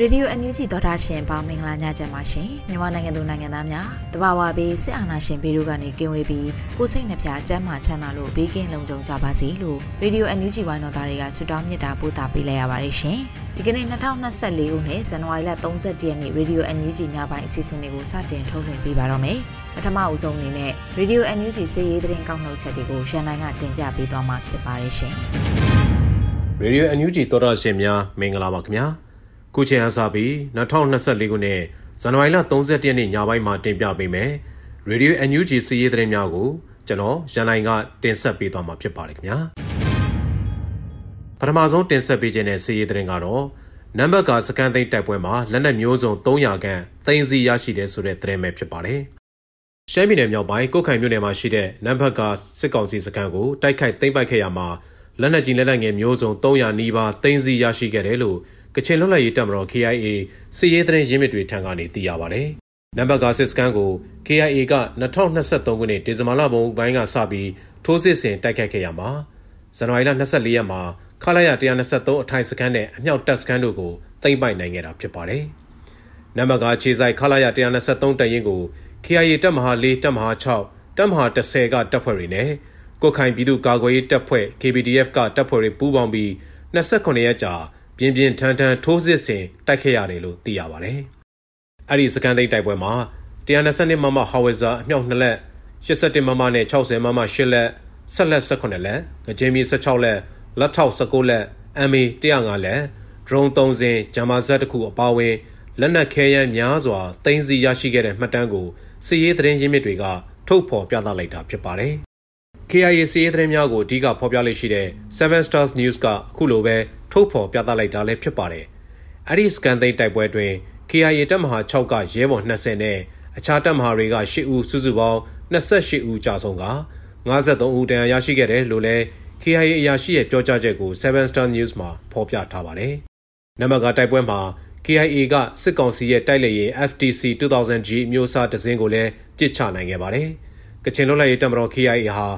Radio NUG သောတာရှင်ပေါင်းမင်္ဂလာညချမ်းပါရှင်မြန်မာနိုင်ငံသူနိုင်ငံသားများတဘာဝဘေးစစ်အာဏာရှင်ဘေးတို့ကနေကင်းဝေးပြီးကိုစိတ်နှဖျားကျန်းမာချမ်းသာလို့ဘေးကင်းလုံခြုံကြပါစေလို့ Radio NUG ဝိုင်းတော်သားတွေကဆုတောင်းမေတ္တာပို့သပေးလိုက်ရပါတယ်ရှင်ဒီကနေ့2024ခုနှစ်ဇန်နဝါရီလ31ရက်နေ့ Radio NUG ညပိုင်းအစီအစဉ်လေးကိုစတင်ထုတ်လွှင့်ပေးပါတော့မယ်ပထမအဦးဆုံးအနေနဲ့ Radio NUG စီးရေးသတင်းကောက်နှုတ်ချက်တွေကိုရှန်နိုင်ကတင်ပြပေးသွားမှာဖြစ်ပါတယ်ရှင် Radio NUG သောတာရှင်များမင်္ဂလာပါခင်ဗျာ ခုချိန်အားစပြီး2024ခုနှစ်ဇန်နဝါရီလ31ရက်နေ့ညပိုင်းမှာတင်ပြပေးမယ်။ Radio NUG စီးရီးသတင်းများကိုကျွန်တော်ရန်နိုင်ကတင်ဆက်ပေးသွားမှာဖြစ်ပါတယ်ခင်ဗျာ။ပထမဆုံးတင်ဆက်ပေးခြင်းတဲ့စီးရီးသတင်းကတော့နံပါတ်ကစကန်သိန်းတိုက်ပွဲမှာလက်နက်မျိုးစုံ300ခန့်သိမ်းဆည်းရရှိတဲ့ဆိုတဲ့သတင်းပဲဖြစ်ပါတယ်။ရှမ်းပြည်နယ်မြောက်ပိုင်းကုတ်ခိုင်မြို့နယ်မှာရှိတဲ့နံပါတ်ကစစ်ကောင်စီစကန်ကိုတိုက်ခိုက်သိမ်းပိုက်ခဲ့ရမှာလက်နက်ကြီးလက်နက်ငယ်မျိုးစုံ300နီးပါးသိမ်းဆည်းရရှိခဲ့တယ်လို့ ကချင်လွတ်လပ်ရေးတပ်မတော် KIA စစ်ရေးသတင်းရင်းမြစ်တွေထံကနေသိရပါဗျ။နံပါတ်ကစစ်စကန်ကို KIA က2023ခုနှစ်ဒီဇင်ဘာလပုံပိုင်းကစပြီးထိုးစစ်ဆင်တိုက်ခတ်ခဲ့ရမှာဇန်နဝါရီလ24ရက်မှာခလာရ123အထိုင်စကန်နဲ့အမြောက်တပ်စကန်တို့ကိုသိမ်းပိုက်နိုင်ခဲ့တာဖြစ်ပါတယ်။နံပါတ်ကခြေဆိုင်ခလာရ123တပ်ရင်းကို KIA တပ်မဟာ4တပ်မဟာ6တပ်မဟာ10ကတပ်ဖွဲ့တွေနဲ့ကိုခိုင်ပြည်သူ့ကာကွယ်ရေးတပ်ဖွဲ့ KPDF ကတပ်ဖွဲ့တွေပူးပေါင်းပြီး29ရက်ကြာ ပြင်းပြင်းထန်ထန်ထိုးစစ်ဆင်တိုက်ခဲ့ရတယ်လို့သိရပါတယ်။အဲ့ဒီစကန်သိန်းတိုက်ပွဲမှာ122မမဟာဝစ်ဇာအမြောက်2လက်81မမနဲ့60မမ8လက်ဆက်လက်18လက်ငကြင်းမီ16လက်လက်ထောက်19လက် MA 105လက် drone 3စင်းဂျာမာဇက်တစ်ခုအပါအဝင်လက်နက်ခဲယမ်းများစွာတင်စီရရှိခဲ့တဲ့မှတ်တမ်းကိုစစ်ရေးသတင်းရင်းမြစ်တွေကထုတ်ဖော်ပြသလိုက်တာဖြစ်ပါတယ်။ KIA စစ်ရေးသတင်းများကိုအဓိကဖော်ပြလိုက်ရှိတဲ့ Seven Stars News ကအခုလိုပဲ ထုတ်ဖော်ပြသလိုက်တာလည်းဖြစ်ပါတယ်။အဲဒီစကန်သိန်းတိုက်ပွဲတွင် KIA တပ်မဟာ6ကရဲဘော်20နဲ့အခြားတပ်မဟာတွေက8ဦးစုစုပေါင်း28ဦးကြာဆုံးက53ဦးတန်ရာရရှိခဲ့တယ်လို့လည်း KIA အရာရှိရဲ့ပြောကြားချက်ကို Seven Star News မှာဖော်ပြထားပါတယ်။နမကတိုက်ပွဲမှာ KIA ကစစ်ကောင်စီရဲ့တိုက်လေယာဉ် FTC 2000G မျိုးစားတစင်းကိုလည်းပြစ်ချနိုင်ခဲ့ပါတယ်။ကချင်လွတ်လပ်ရေးတပ်မတော် KIA ဟာ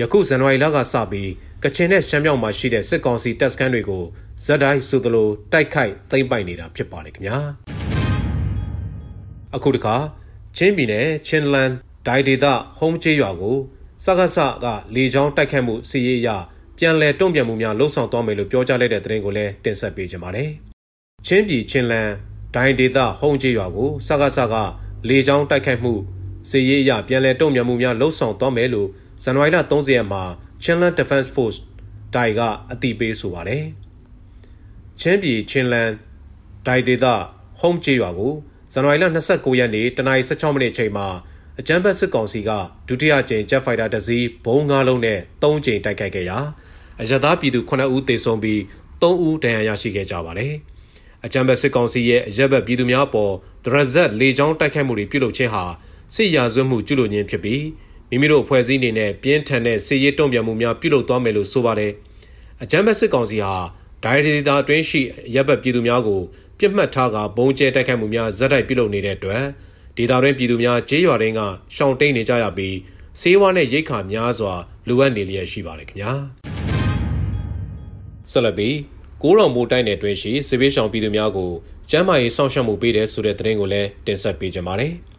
ယခုဇန်နဝါရီလကစပြီး ကချင်နဲ့ရှမ်းမြောက်မှာရှိတဲ့စစ်ကောင်စီတပ်စခန်းတွေကိုဇက်တိုင်းဆိုသလိုတိုက်ခိုက်သိမ်းပိုက်နေတာဖြစ်ပါတယ်ခင်ဗျာအခုတခါချင်းပြည်နယ်ချင်းလန်ဒိုင်ဒေတာဟုံးကျေးရွာကိုစကားဆကလေချောင်းတိုက်ခတ်မှုစီရေးရပြန်လည်တုံ့ပြန်မှုများလှုံ့ဆော်သွားမယ်လို့ပြောကြားလိုက်တဲ့သတင်းကိုလည်းတင်ဆက်ပေးကြပါမယ်ချင်းပြည်ချင်းလန်ဒိုင်ဒေတာဟုံးကျေးရွာကိုစကားဆကလေချောင်းတိုက်ခတ်မှုစီရေးရပြန်လည်တုံ့ပြန်မှုများလှုံ့ဆော်သွားမယ်လို့ဇန်နဝါရီလ30ရက်မှာ Chinland Defense Force တိုင်ကအတိပေးဆိုပါတယ်။ချင်းပြည်ချင်းလန်ဒိုင်ဒေတာဟုံးကျေးရွာကိုဇန်နဝါရီလ29ရက်နေ့တနင်္လာ16မိနစ်အချိန်မှာအကြမ်းဖက်စစ်ကောင်စီကဒုတိယကြိမ် Jet Fighter တစ်စီးဘုံ၅လုံးနဲ့၃ကြိမ်တိုက်ခိုက်ခဲ့ရာအရသာပြည်သူ9ဦးသေဆုံးပြီး3ဦးဒဏ်ရာရရှိခဲ့ကြပါတယ်။အကြမ်းဖက်စစ်ကောင်စီရဲ့အရက်ဘက်ပြည်သူများအပေါ်ဒရဇက်လေကြောင်းတိုက်ခိုက်မှုတွေပြုလုပ်ခြင်းဟာစစ်ရာဇဝတ်မှုကျူးလွန်ခြင်းဖြစ်ပြီး မိမိတို့အဖွဲ့အစည်းအနေနဲ့ပြင်းထန်တဲ့စစ်ရေးတုံ့ပြန်မှုများပြုလုပ်သွားမယ်လို့ဆိုပါတယ်။အကြမ်းဖက်စစ်ကောင်စီဟာဒိုင်ဒေတာအတွင်းရှိရပ်ဘက်ပြည်သူများကိုပြစ်မှတ်ထားကဘုံကျဲတိုက်ခိုက်မှုများဇက်တိုက်ပြုလုပ်နေတဲ့အတွက်ဒေတာတွင်ပြည်သူများကြေးရွာတိုင်းကရှောင်တိန်နေကြရပြီးစေးဝါးနဲ့ရိတ်ခါများစွာလိုအပ်နေလျက်ရှိပါတယ်ခင်ဗျာ။ဆက်လက်ပြီးကိုးတော်မိုးတိုင်းနယ်တွင်ရှိစစ်ဘေးရှောင်ပြည်သူများကိုကျမ်းမာရေးစောင့်ရှောက်မှုပေးတဲ့ဆိုတဲ့သတင်းကိုလည်းတင်ဆက်ပေးကြပါမယ်။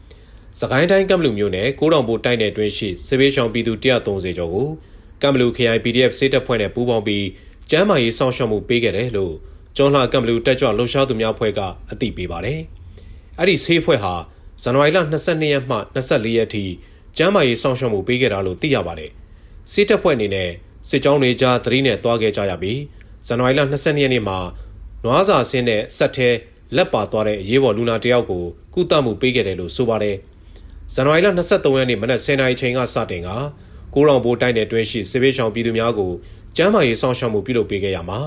စကိုင်းတိုင်းကမ်ဘလူမျိုးနဲ့ကိုးတောင်ဘိုတိုက်နယ်တွင်းရှိစစ်ဘေးရှောင်ပြည်သူ130ကျော်ကိုကမ်ဘလူ KI PDF စစ်တပ်ဖွဲ့နဲ့ပူးပေါင်းပြီးကျန်းမာရေးစောင့်ရှောက်မှုပေးခဲ့တယ်လို့ကျွန်းလှကံဘလူတက်ကြွလှုပ်ရှားသူများဖွဲ့ကအသိပေးပါတယ်။အဲ့ဒီဆေးဖွဲ့ဟာဇန်နဝါရီလ22ရက်မှ24ရက်ထိကျန်းမာရေးစောင့်ရှောက်မှုပေးခဲ့တာလို့သိရပါတယ်။စစ်တပ်ဖွဲ့အနေနဲ့စစ်ကြောင်းတွေကြားသတိနဲ့တွားခဲ့ကြရပြီးဇန်နဝါရီလ22ရက်နေ့မှာနွားစာဆင်းတဲ့ဆက်ထဲလက်ပါသွားတဲ့အရေးပေါ်လူနာတယောက်ကိုကုသမှုပေးခဲ့တယ်လို့ဆိုပါတယ်။ ဇန်နဝါရီလ23ရက်နေ့မနက်10:00နာရီချိန်ကစတင်ကကိုရောင်ဘိုးတိုင်းနယ်တွင်းရှိစစ်ဘေးရှောင်ပြည်သူများကိုကျန်းမာရေးစောင့်ရှောက်မှုပြုလုပ်ပေးခဲ့ရမှာ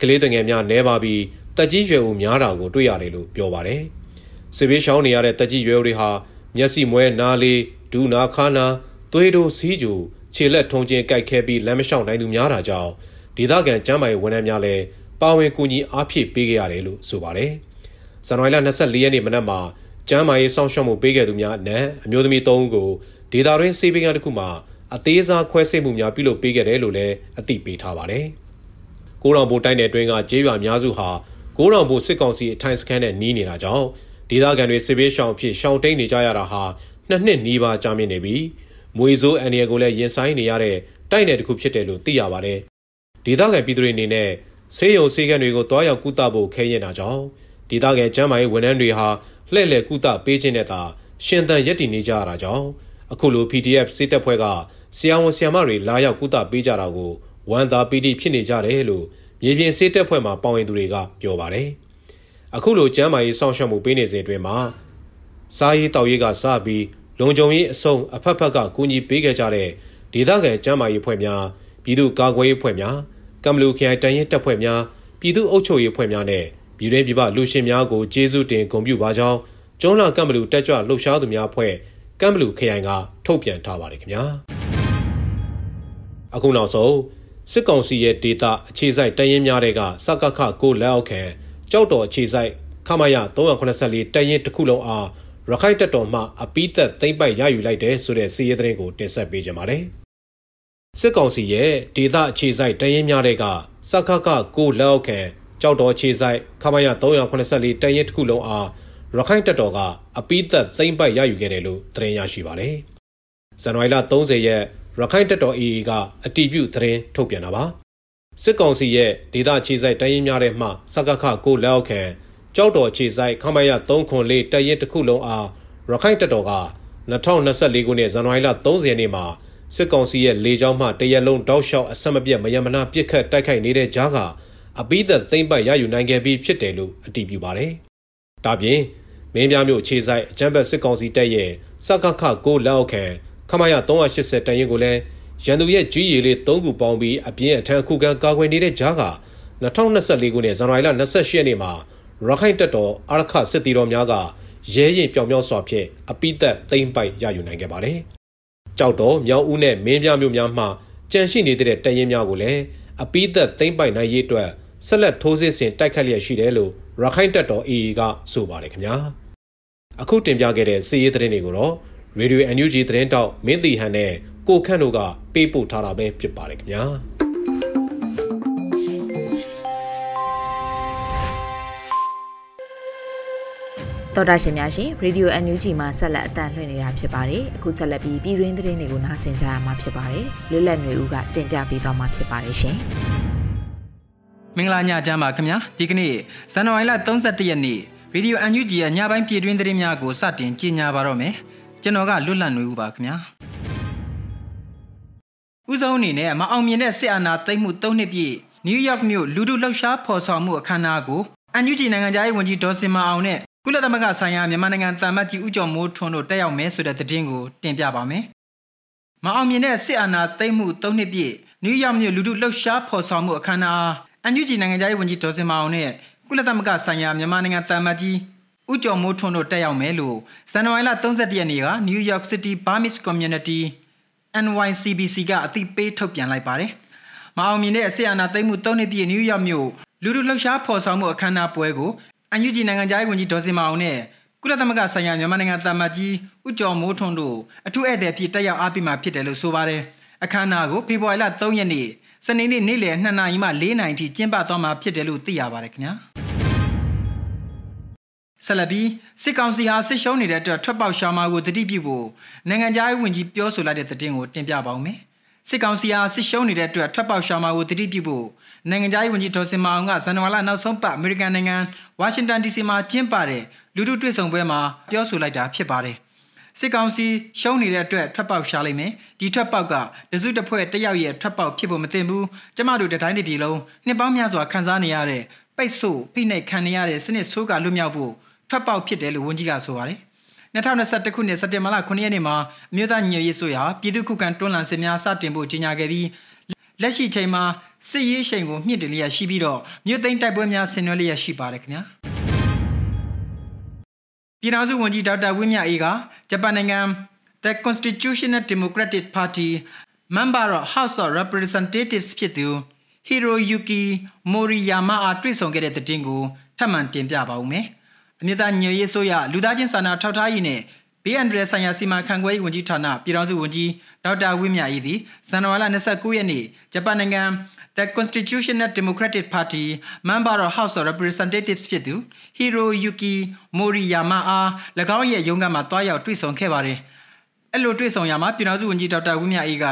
ကလေးငယ်များနဲပါပြီးတက်ကြီးရွယ်ဦးများတာကိုတွေ့ရတယ်လို့ပြောပါတယ်။စစ်ဘေးရှောင်နေရတဲ့တက်ကြီးရွယ်ဦးတွေဟာမျက်စိမွဲနားလေးဒူနာခါနာသွေးတို့စီးကြူခြေလက်ထုံချင်းကြိုက်ခဲပြီးလမ်းမလျှောက်နိုင်သူများတာကြောင့်ဒေသခံကျန်းမာရေးဝန်ထမ်းများလည်းပါဝင်ကူညီအားဖြည့်ပေးခဲ့ရတယ်လို့ဆိုပါတယ်။ဇန်နဝါရီလ24ရက်နေ့မနက်မှာ ကျန်းမာရေးစောင့်ရှောက်မှုပေးခဲ့သူများအနက်အမျိုးသမီး3ဦးကိုဒေတာရင်းစေးပင်ကတစ်ခုမှာအသေးစားခွဲစိတ်မှုများပြုလုပ်ပေးခဲ့တယ်လို့လည်းအသိပေးထားပါတယ်။ကိုရောင်ဘိုတိုင်းနယ်တွင်းကကျေးရွာများစုဟာကိုရောင်ဘိုစစ်ကောင်စီအထိုင်စခန်းနဲ့နီးနေတာကြောင့်ဒေသခံတွေစစ်ဘေးရှောင်ဖြစ်ရှောင်တိန်နေကြရတာဟာနှစ်နှစ်နီးပါးကြာမြင့်နေပြီးမွေစိုးအန်ရီယကိုလည်းရင်ဆိုင်နေရတဲ့တိုက်နယ်တစ်ခုဖြစ်တယ်လို့သိရပါတယ်။ဒေသခံပြည်သူတွေအနေနဲ့ဆေးရုံဆေးခန်းတွေကိုတွားရောက်ကုသဖို့ခဲရင်တာကြောင့်ဒေသခံကျန်းမာရေးဝန်ထမ်းတွေဟာ လှည့်လည်ကုသပေးခြင်းနဲ့သာရှင်သန်ရည်တည်နေကြရတာကြောင့်အခုလို PDF စစ်တပ်ဖွဲ့ကဆရာဝန်ဆရာမတွေလာရောက်ကုသပေးကြတာကိုဝန်သာပီတိဖြစ်နေကြတယ်လို့မြေပြင်စစ်တပ်ဖွဲ့မှပေါဝင်သူတွေကပြောပါတယ်။အခုလိုကျမ်းမာရေးစောင့်ရှောက်မှုပေးနေစဉ်အတွင်းမှာစားရေးတောက်ရေးကစပြီးလုံခြုံရေးအစုံအဖက်ဖက်ကကူညီပေးခဲ့ကြတဲ့ဒေသခံကျမ်းမာရေးဖွဲ့များပြည်သူ့ကာကွယ်ရေးဖွဲ့များကမ္ဘလူခရိုင်တန်ရင်တပ်ဖွဲ့များပြည်သူ့အုပ်ချုပ်ရေးဖွဲ့များနဲ့ ပြည်တွင်းပြည်ပလူရှင်များကိုကျေးဇူးတင်ဂုဏ်ပြုပါကြောင်းကျွန်းလာကမ္ဘလူတက်ကြွလှုပ်ရှားသူများဖွဲ့ကမ္ဘလူခရိုင်ကထုတ်ပြန်ထားပါတယ်ခင်ဗျာအခုနောက်ဆုံးစစ်ကောင်စီရဲ့ဒေတာအခြေစိုက်တရင်များတွေကစကခကိုလက်အောက်ခံကြောက်တော်အခြေစိုက်ခမရ384တရင်တစ်ခုလုံးအားရခိုင်တပ်တော်မှအပိသက်သိမ့်ပိုက်ရယူလိုက်တယ်ဆိုတဲ့စီးရဲသတင်းကိုတင်ဆက်ပေးကြပါမယ်။စစ်ကောင်စီရဲ့ဒေသအခြေစိုက်တရင်များတွေကစခခကိုလက်အောက်ခံ ကြောက်တော်အခြေစိုက်ခမရ384တရင်တစ်ခုလုံးအားရခိုင်တပ်တော်ကအပိသက်သိမ့်ပိုက်ရယူခဲ့တယ်လို့သတင်းရရှိပါတယ်။ဇန်နဝါရီလ30ရက်ရခိုင်တပ်တော် AA ကအတီးပြုသတင်းထုတ်ပြန်တာပါစစ်ကောင်စီရဲ့ဒေသခြေဆိုင်တိုင်းရင်းများထဲမှစကခကိုလက်အောက်ခံကြောက်တော်ခြေဆိုင်ခမရ3ခွန်လေးတရင်တစ်ခုလုံးအားရခိုင်တပ်တော်က2024ခုနှစ်ဇန်နဝါရီလ30ရက်နေ့မှာစစ်ကောင်စီရဲ့လေကြောင်းမှတရက်လုံးတောက်လျှောက်အဆက်မပြတ်မယမနာပြစ်ခတ်တိုက်ခိုက်နေတဲ့ကြားက အပိသက်သိမ့်ပတ်ရယူနိုင်ခဲ့ပြီးဖြစ်တယ်လို့အတည်ပြုပါတယ်။ဒါပြင်မင်းပြမျိုးခြေဆိုင်အကြမ်းဖက်စစ်ကောင်စီတပ်ရဲ့စကခကိုလက်အောက်ခံခမရ380တန်ရင်ကိုလည်းရန်သူရဲ့ကြီးရည်လေး၃ခုပေါင်းပြီးအပြင်းအထန်ခုခံကာကွယ်နေတဲ့ကြားက2024ခုနှစ်ဇန်နဝါရီလ28ရက်နေ့မှာရခိုင်တပ်တော်အာရခစစ်တီတော်များကရဲရင်ပြောင်ပြောင်စွာဖြင့်အပိသက်သိမ့်ပိုက်ရယူနိုင်ခဲ့ပါတယ်။ကြောက်တော်မြောက်ဦးနဲ့မင်းပြမျိုးများမှကြန့်ရှိနေတဲ့တရင်များကိုလည်းအပိသက်သိမ့်ပိုက်နိုင်ရေးအတွက် ဆက်လက်ထိုးစစ်ဆင်တိုက်ခတ်လျက်ရှိတယ်လို့ရခိုင်တပ်တော် AA ကဆိုပါတယ်ခင်ဗျာ။အခုတင်ပြခဲ့တဲ့စီးရေးသတင်းတွေကိုတော့ရေဒီယို NUG သတင်းတောက်မင်းတီဟန်နဲ့ကိုခန့်တို့ကပေးပို့ထားတာပဲဖြစ်ပါတယ်ခင်ဗျာတော်တာရှင်များရှင်ရေဒီယို NUG မှာဆက်လက်အတန်လှည့်နေတာဖြစ်ပါတယ်အခုဆက်လက်ပြီးပြည်တွင်းသတင်းတွေကိုနားဆင်ကြရမှာဖြစ်ပါတယ်လွတ်လပ်နေဦးကတင်ပြပေးသွားမှာဖြစ်ပါတယ်ရှင် မင်္ဂလာညချမ်းပါခင်ဗျာဒီကနေ့ဇန်နဝါရီလ31ရက်နေ့ရေဒီယို NUG ရဲ့ညပိုင်းပြည်တွင်းသတင်းများကိုစတင်ကြီးညာပါတော့မယ်ကျွန်တော်ကလွတ်လပ်နေဦးပါခင်ဗျာဥဆုံးအနေနဲ့မအောင်မြင်တဲ့စစ်အာဏာသိမ်းမှု၃နှစ်ပြည့်နယူးယောက်မြို့လူထုလှုပ်ရှားဖော်ဆောင်မှုအခမ်းအနားကိုအန်ယူဂျီနိုင်ငံသားရေးဝန်ကြီးဒေါ်စင်မအောင်နဲ့ကုလသမဂ္ဂဆိုင်ရာမြန်မာနိုင်ငံတမ္မတ်ကြီးဦးကျော်မိုးထွန်းတို့တက်ရောက်မယ်ဆိုတဲ့သတင်းကိုတင်ပြပါမယ်။မအောင်မြင်တဲ့စစ်အာဏာသိမ်းမှု၃နှစ်ပြည့်နယူးယောက်မြို့လူထုလှုပ်ရှားဖော်ဆောင်မှုအခမ်းအနား အန်ယူဂျီနိုင်ငံသားရေးဝန်ကြီးဒေါ်စင်မအောင်နဲ့ကုလသမဂ္ဂဆိုင်ရာမြန်မာနိုင်ငံတမ္မတ်ကြီးဦးကျော်မိုးထွန်းတို့တက်ရောက်မယ်လို့ဇန်နဝါရီလ31ရက်နေ့က New York City Burmese Community NYCBC ကအသိပေးထုတ်ပြန်လိုက်ပါတယ်။မအောင်မြင်တဲ့အစီအနာသိမ်းမှု၃နှစ်ပြည့်နယူးယောက်မြို့လူလူလှုပ်ရှားဖော်ဆောင်မှုအခမ်းအနားပွဲကိုအန်ယူဂျီနိုင်ငံသားဝန်ကြီးဒေါ်စင်မအောင်နဲ့ကုလသမဂ္ဂဆိုင်ရာမြန်မာနိုင်ငံတာမတ်ကြီးဦးကျော်မိုးထွန်းတို့အထူးဧည့်သည်ဖြစ်တက်ရောက်အားပေးမှာဖြစ်တယ်လို့ဆိုပါတယ်။အခမ်းအနားကိုဖေဖော်ဝါရီလ3ရက်နေ့ စနေနေ့နေ့လယ်2နာရီမှ4နာရီထိကျင်းပသွားမှာဖြစ်တယ်လို့သိရပါတယ်ခင်ဗျာ။ဆက်လက်ပြီးစစ်ကောင်စီဟာစစ်ရှုံးနေတဲ့အတွက်ထွက်ပေါက်ရှာမာကိုတတိပြုဖို့နိုင်ငံသားရေးဝန်ကြီးပြောဆိုလိုက်တဲ့သတင်းကိုတင်ပြပါဦးမယ်စစ်ကောင်စီအားစစ်ရှုံးနေတဲ့အတွက်ထွက်ပေါက်ရှာမှာကိုတတိပြုဖို့နိုင်ငံသားရေးဝန်ကြီးဒေါ်စင်မာအောင်ကဇန်နဝါရီနောက်ဆုံးပတ်အမေရိကန်နိုင်ငံဝါရှင်တန် DC မှာကျင်းပတဲ့လူထုတွေ့ဆုံပွဲမှာပြောဆိုလိုက်တာဖြစ်ပါတယ် စစ်ကောင်စီရှုံးနေတဲ့အတွက်ထွက်ပေါက်ရှာလိုက်မယ်ဒီထွက်ပေါက်ကတစုတစ်ဖွဲ့တစ်ယောက်ရဲ့ထွက်ပေါက်ဖြစ်ဖို့မတင်ဘူးကျမတို့တတိုင်းတစ်ပြည်လုံးနှစ်ပေါင်းများစွာခံစားနေရတဲ့ပိတ်ဆို့ဖိနှိပ်ခံနေရတဲ့စနစ်ဆိုးကလွတ်မြောက်ဖို့ထွက်ပေါက်ဖြစ်တယ်လို့ဝန်ကြီးကဆိုပါတယ်2021ခုနှစ်စက်တင်ဘာလ9ရက်နေ့မှာအမျိုးသားညွေရေးဆိုရာပြည်သူ့ခုခံတွန်းလှန်စစ်များစတင်ဖို့ကြေညာခဲ့ပြီးလက်ရှိချိန်မှာစစ်ရေးရှိန်ကိုမြင့်တင်လျက်ရှိပြီးတော့မြို့သိမ်းတိုက်ပွဲများဆင်နွှဲလျက်ရှိပါတယ်ခင်ဗျာ ပြည်ထောင်စုဝန်ကြီးဒေါက်တာဝင်းမြအေးကဂျပန်နိုင်ငံ The Constitutional Democratic Party Member of House of Representatives ဖြစ်သူ Hiroyuki Moriyama အားတွေ့ဆုံခဲ့တဲ့တဲ့တင်ကိုထပ်မံတင်ပြပါဦးမယ်။အမြင့်သားညွေရေးဆိုရလူသားချင်းစာနာထောက်ထားရေးနဲ့ဘေးအန္တရာယ်ဆိုင်ရာစီမံခန့်ခွဲရေးဝန်ကြီးဌာနပြည်ထောင်စုဝန်ကြီးဒေါက်တာဝင်းမြအေးသည်ဇန်နဝါရီလ29ရက်နေ့ဂျပန်နိုင်ငံ The Constitutional Democratic Party Member of House of Representatives ဖြစ်သူ Hiroyuki Moriyama အား၎င်းရဲ့ရုံးခန်းမှာတွားရောက်တွေ့ဆုံခဲ့ပါတယ်။အဲ့လိုတွေ့ဆုံရမှာပြည်ထောင်စုဝန်ကြီးဒေါက်တာဝင်းမြအေးက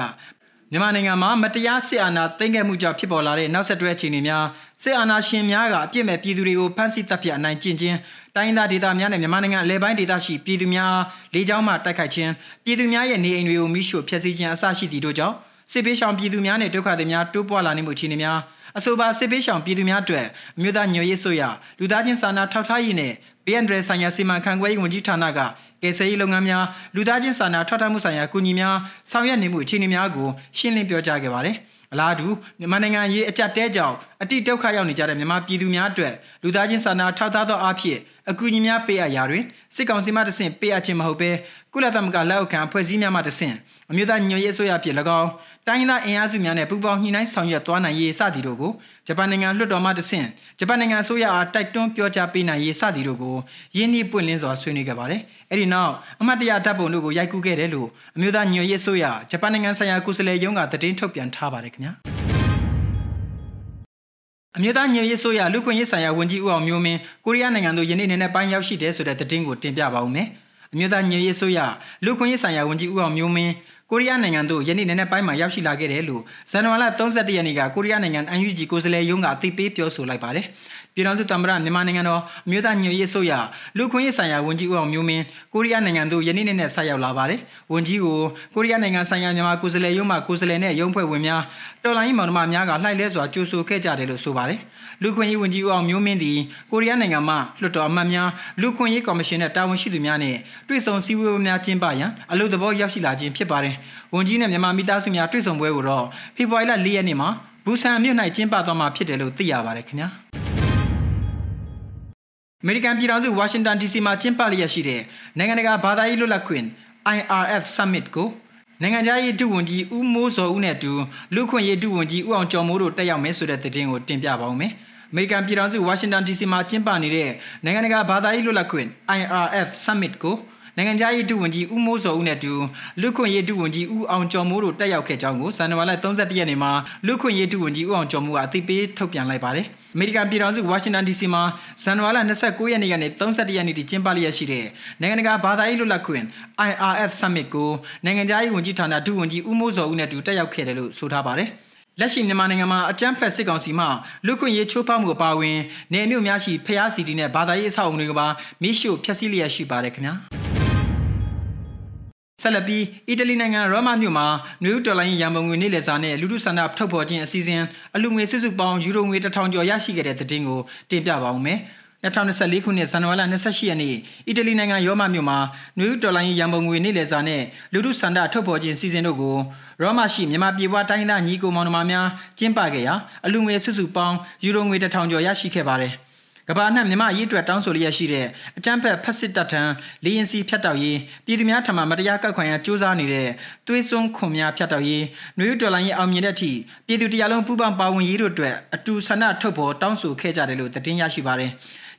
မြန်မာနိုင်ငံမှာမတရားစစ်အာဏာသိမ်းခဲ့မှုကြောင့်ဖြစ်ပေါ်လာတဲ့နောက်ဆက်တွဲအခြေအနေများစစ်အာဏာရှင်များကအပြစ်မဲ့ပြည်သူတွေကိုဖမ်းဆီးတပ်ဖြတ်အနိုင်ကျင့်ခြင်းတိုင်းဒေသဒေသများနဲ့မြန်မာနိုင်ငံအလဲပိုင်းဒေသရှိပြည်သူများလေကြောင်းမှတိုက်ခိုက်ခြင်းပြည်သူများရဲ့နေအိမ်တွေကိုမိရှို့ဖျက်ဆီးခြင်းအစရှိသည့်တို့ကြောင့် စစ်ပေးရှောင်ပြည်သူများနဲ့ဒုက္ခသည်များတိုးပွားလာနေမှုအခြေအနေများအဆိုပါစစ်ပေးရှောင်ပြည်သူများအတွက်အမျိုးသားညွေရေးဆိုရလူသားချင်းစာနာထောက်ထားရေးနဲ့ BND ဆိုင်ရာစီမံခန့်ခွဲရေးဝန်ကြီးဌာနကကယ်ဆယ်ရေးလုပ်ငန်းများလူသားချင်းစာနာထောက်ထားမှုဆိုင်ရာအကူအညီများဆောင်ရွက်နေမှုအခြေအနေများကိုရှင်းလင်းပြောကြားခဲ့ပါတယ်။အလားတူမြန်မာနိုင်ငံရေးအကြက်တဲကြောင့်အတိဒုက္ခရောက်နေကြတဲ့မြန်မာပြည်သူများအတွက်လူသားချင်းစာနာထောက်ထားသောအဖြစ်အကူအညီများပေးအပ်ရာတွင်စစ်ကောင်စီမှတဆင့်ပေးအပ်ခြင်းမဟုတ်ဘဲကုလသမဂ္ဂလက်အောက်ခံအဖွဲ့အစည်းများမှတဆင့်အမျိုးသားညွှန်ရေးအစိုးရဖြစ်၎င်း တိုင်းရင်းသားအင်အားစုများနဲ့ပူးပေါင်းညှိနှိုင်းဆောင်ရွက်သွားနိုင်ရေးစသည်တို့ကိုဂျပန်နိုင်ငံလွှတ်တော်မှတဆင့်ဂျပန်နိုင်ငံအစိုးရအားတိုက်တွန်းပြောကြားပေးနိုင်ရေးစသည်တို့ကိုယင်းနှိပွင့်လင်းစွာဆွေးနွေးခဲ့ပါတယ်။အဲဒီနောက်အမတ်တရဓာတ်ပုံတို့ကိုရိုက်ကူးခဲ့တယ်လို့အမျိုးသားညွှန်ရေးအစိုးရဂျပန်နိုင်ငံဆိုင်ရာကိုယ်စားလှယ်ရုံးကသတင်းထုတ်ပြန်ထားပါတယ်ခင်ဗျာ။အမျိုးသားညွရေးဆိုရလူခွင့်ရေးဆိုင်ရာဝန်ကြီးဦးအောင်မျိုးမင်းကိုရီးယားနိုင်ငံသို့ယနေ့နေ့နဲ့ပိုင်းရောက်ရှိတယ်ဆိုတဲ့သတင်းကိုတင်ပြပါဦးမယ်။အမျိုးသားညွရေးဆိုရလူခွင့်ရေးဆိုင်ရာဝန်ကြီးဦးအောင်မျိုးမင်း ကိုရီးယားနိုင်ငံသို့ယနေ့နေ့နဲ့ပိုင်းမှာရောက်ရှိလာခဲ့တယ်လို့ဇန်နဝါရီလ31ရက်နေ့ကကိုရီးယားနိုင်ငံ UNG ကိုယ်စားလှယ်ရုံးကအသိပေးပြောဆိုလိုက်ပါတယ်။ပြည်ထောင်စုသမ္မတမြန်မာနိုင်ငံတော်အမျိုးသားညွရေးဆိုရလူခွင့်ရေးဆိုင်ရာဝန်ကြီးဦးအောင်မျိုးမင်းကိုရီးယားနိုင်ငံသို့ယနေ့နေ့နဲ့ဆက်ရောက်လာပါတယ်။ဝန်ကြီးကိုကိုရီးယားနိုင်ငံဆိုင်ရာမြန်မာကိုယ်စားလှယ်ရုံးမှကိုယ်စားလှယ်နဲ့ရုံးဖွဲ့ဝင်များတော်လိုင်းမောင်နှမများကလှိုက်လဲစွာကြိုးဆိုခဲ့ကြတယ်လို့ဆိုပါတယ်။လူခွင့်ရေးဝန်ကြီးဦးအောင်မျိုးမင်းသည်ကိုရီးယားနိုင်ငံမှလွှတ်တော်အမတ်များလူခွင့်ရေးကော်မရှင်နဲ့တာဝန်ရှိသူများနဲ့တွေ့ဆုံစည်းဝေးပွဲများကျင်းပရန်အလို့သဘောရောက်ရှိလာခြင်းဖြစ်ပါတယ်။ဝန်ကြီးနဲ့မြန်မာမိသားစုများတွေ့ဆုံပွဲကိုတော့ဖေဖော်ဝါရီလ၄ရက်နေ့မှာဘူဆန်မြို့၌ကျင်းပသွားမှာဖြစ်တယ်လို့သိရပါတယ်ခင်ဗျာ။အမေရိကန်ပြည်ထောင်စုဝါရှင်တန် DC မှာကျင်းပလျက်ရှိတဲ့နိုင်ငံတကာဘာသာရေးလွတ်လပ်ခွင့် IRF Summit ကိုနိုင်ငံခြားရေးဒုဝန်ကြီးဦးမိုးစောဦးနဲ့အတူလူခွင့်ရေးဒုဝန်ကြီးဦးအောင်ကျော်မိုးတို့တက်ရောက်မယ်ဆိုတဲ့သတင်းကိုတင်ပြပါဦးမယ်။အမေရိကန်ပြည်ထောင်စုဝါရှင်တန် DC မှာကျင်းပနေတဲ့နိုင်ငံတကာဘာသာရေးလွတ်လပ်ခွင့် IRF Summit ကို နိုင်ငံခြားရေးဒုဝန်ကြီးဦးမိုးစောဦးနဲ့အတူလူခွင့်ရေးဒုဝန်ကြီးဦးအောင်ကျော်မိုးတို့တက်ရောက်ခဲ့ကြောင်းကိုဇန်နဝါရီ31ရက်နေ့မှာလူခွင့်ရေးဒုဝန်ကြီးဦးအောင်ကျော်မိုးကအသိပေးထုတ်ပြန်လိုက်ပါတယ်။အမေရိကန်ပြည်ထောင်စုဝါရှင်တန် DC မှာဇန်နဝါရီ29ရက်နေ့ကနေ31ရက်နေ့ထိကျင်းပလျက်ရှိတဲ့နိုင်ငံတကာဘာသာရေးလွတ်လပ်ခွင့် IRF Summit ကိုနိုင်ငံခြားရေးဝန်ကြီးဌာနဒုဝန်ကြီးဦးမိုးစောဦးနဲ့အတူတက်ရောက်ခဲ့တယ်လို့ဆိုထားပါတယ်။လက်ရှိမြန်မာနိုင်ငံမှာအကြမ်းဖက်စစ်ကောင်စီမှလူခွင့်ရေးချိုးဖောက်မှုအပါအဝင်နေမြို့များရှိဖျားစီတီနဲ့ဘာသာရေးအဆောက်အုံတွေကပါမိရှို့ဖျက်ဆီးလျက်ရှိပါတယ်ခင်ဗျာ။ ဆက်လက်ပြီးအီတလီနိုင်ငံရောမမြို့မှာနယူးဒေါ်လာရန်ပုံငွေနေ့လည်စာနဲ့လူထုဆန္ဒထုတ်ဖော်ခြင်းအစီအစဉ်အလူငွေစုစုပေါင်းယူရိုငွေ1000ကျော်ရရှိခဲ့တဲ့သတင်းကိုတင်ပြပါဦးမယ်။2024ခုနှစ်ဇန်နဝါရီလ28ရက်နေ့အီတလီနိုင်ငံရောမမြို့မှာနယူးဒေါ်လာရန်ပုံငွေနေ့လည်စာနဲ့လူထုဆန္ဒထုတ်ဖော်ခြင်းစီစဉ်တို့ကိုရောမရှိမြန်မာပြည်ပွားတိုင်းသားညီကိုမောင်နှမများကျင်းပခဲ့ရာအလူငွေစုစုပေါင်းယူရိုငွေ1000ကျော်ရရှိခဲ့ပါတယ်။ ကဘာနဲ့မြမရေးအတွက်တောင်းဆိုလျက်ရှိတဲ့အကြမ်းဖက်ဖက်စစ်တပ်ထံလေရင်စီဖြတ်တောက်ရေးပြည်သူများထံမှမတရားကောက်ခွန်ရန်စ조사နေတဲ့သွေးစွန်းခွန်များဖြတ်တောက်ရေးနှွေးတော်လိုင်းရေးအောင်မြင်တဲ့အထိပြည်သူတရားလုံးပူးပေါင်းပါဝင်ရေးတို့အတွက်အတူဆန္ဒထုတ်ဖော်တောင်းဆိုခဲ့ကြတယ်လို့သတင်းရရှိပါတယ်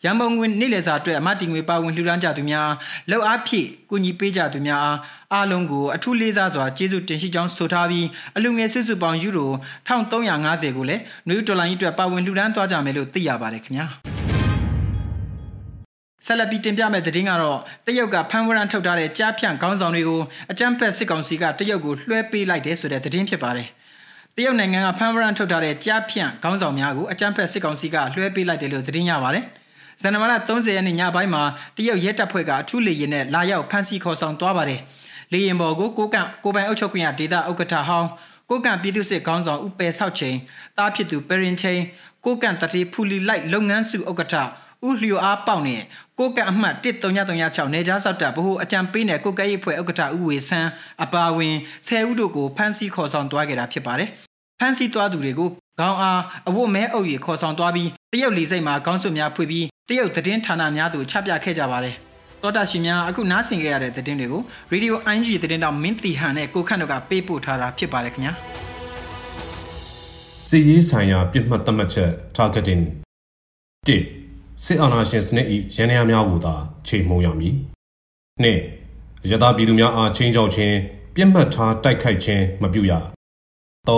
ရန်ပုံငွေနေ့လည်စာအတွက်အမတ်တင်ငွေပါဝင်လှူဒါန်းကြသူများလောက်အားဖြည့်ကူညီပေးကြသူများအားအားလုံးကိုအထူးလေးစားစွာကျေးဇူးတင်ရှိကြောင်းဆိုထားပြီးအလူငယ်စုစုပေါင်းယူရို1350ကိုလည်းနယူးဒေါ်လာကြီးအတွက်ပါဝင်လှူဒါန်းသွားကြမယ်လို့သိရပါတယ်ခင်ဗျာ ဆက်လက်ပြီးတင်ပြမယ့်သတင်းကတော့တရုတ်ကဖမ်းဝရမ်းထုတ်ထားတဲ့ကြားဖြန့်ခေါင်းဆောင်တွေကိုအကြမ်းဖက်စစ်ကောင်စီကတရုတ်ကိုလွှဲပေးလိုက်တယ်ဆိုတဲ့သတင်းဖြစ်ပါတယ်။တရုတ်နိုင်ငံကဖမ်းဝရမ်းထုတ်ထားတဲ့ကြားဖြန့်ခေါင်းဆောင်များကိုအကြမ်းဖက်စစ်ကောင်စီကလွှဲပေးလိုက်တယ်လို့သတင်းရပါတယ်။ဇန်နဝါရီ30ရက်နေ့ညပိုင်းမှာတရုတ်ရဲတပ်ဖွဲ့ကအထူးလေယာဉ်နဲ့လာရောက်ဖမ်းဆီးခေါ်ဆောင်သွားပါတယ်။လေယာဉ်ပေါ်ကိုကိုကန့်ကိုပိုင်အုပ်ချုပ်ခွင့်ရဒေသဥက္ကဋ္ဌဟောင်းကိုကန့်ပြည်သူ့စစ်ခေါင်းဆောင်ဦးပယ်ဆောက်ချိန်တားဖြစ်သူပရင်ချင်းကိုကန့်တတိဖူလီလိုက်လုပ်ငန်းစုဥက္ကဋ္ဌ ဦးလျောအားပေါက်နဲ့ကိုကအမှတ်13336နေကြားဆောက်တာဗဟိုအကြံပေးနဲ့ကိုကဲရေးဖွဲ့ဥက္ကဋ္ဌဦးဝေဆန်းအပါဝင်10ဦးတို့ကိုဖမ်းဆီးခေါ်ဆောင်သွားခဲ့တာဖြစ်ပါတယ်။ဖမ်းဆီးသွားသူတွေကိုခေါင်းအားအဝတ်မဲအုပ်ရီခေါ်ဆောင်သွားပြီးတရုတ်လီစိတ်မှာခေါင်းစွပ်များဖွေပြီးတရုတ်သတင်းဌာနများသို့ချပြခဲ့ကြပါတယ်။တောတာရှင်များအခုနားဆင်ခဲ့ရတဲ့သတင်းတွေကို Radio ING သတင်းတောင်မင်းတီဟန်နဲ့ကိုခန့်တို့ကပေးပို့ထားတာဖြစ်ပါတယ်ခင်ဗျာ။စီရေးဆိုင်ရာပြစ်မှတ်သတ်မှတ်ချက် targeting 1 စစ်အာဏာရှင်စနစ်၏ရန်ရာများကိုသာချိန်မှုံရမည်။နှင့်ရသပြည်သူများအားချင်းချောက်ခြင်းပြစ်မှတ်ထားတိုက်ခိုက်ခြင်းမပြုရ။၃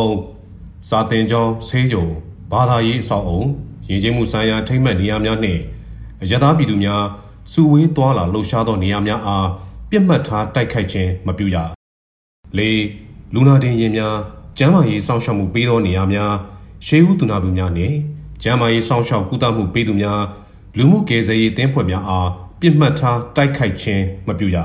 စာတင်ကျောင်းဆေးရုံဘာသာရေးအဆောက်အုံရင်းချင်းမှုဆိုင်ရာထိမ့်မှတ်နေရာများနှင့်ရသပြည်သူများစုဝေးသွားလာလှုပ်ရှားသောနေရာများအားပြစ်မှတ်ထားတိုက်ခိုက်ခြင်းမပြုရ။၄လူနာတင်ရင်များကျန်းမာရေးစောင့်ရှောက်မှုပေးသောနေရာများရှေးဦးသူနာပြုများနှင့်ကျန်းမာရေးစောင့်ရှောက်ကုသမှုပေးသူများ လူမှုကယ်ဆယ်ရေးတင်းဖွဲ့များအားပြစ်မှတ်ထားတိုက်ခိုက်ခြင်းမပြုရ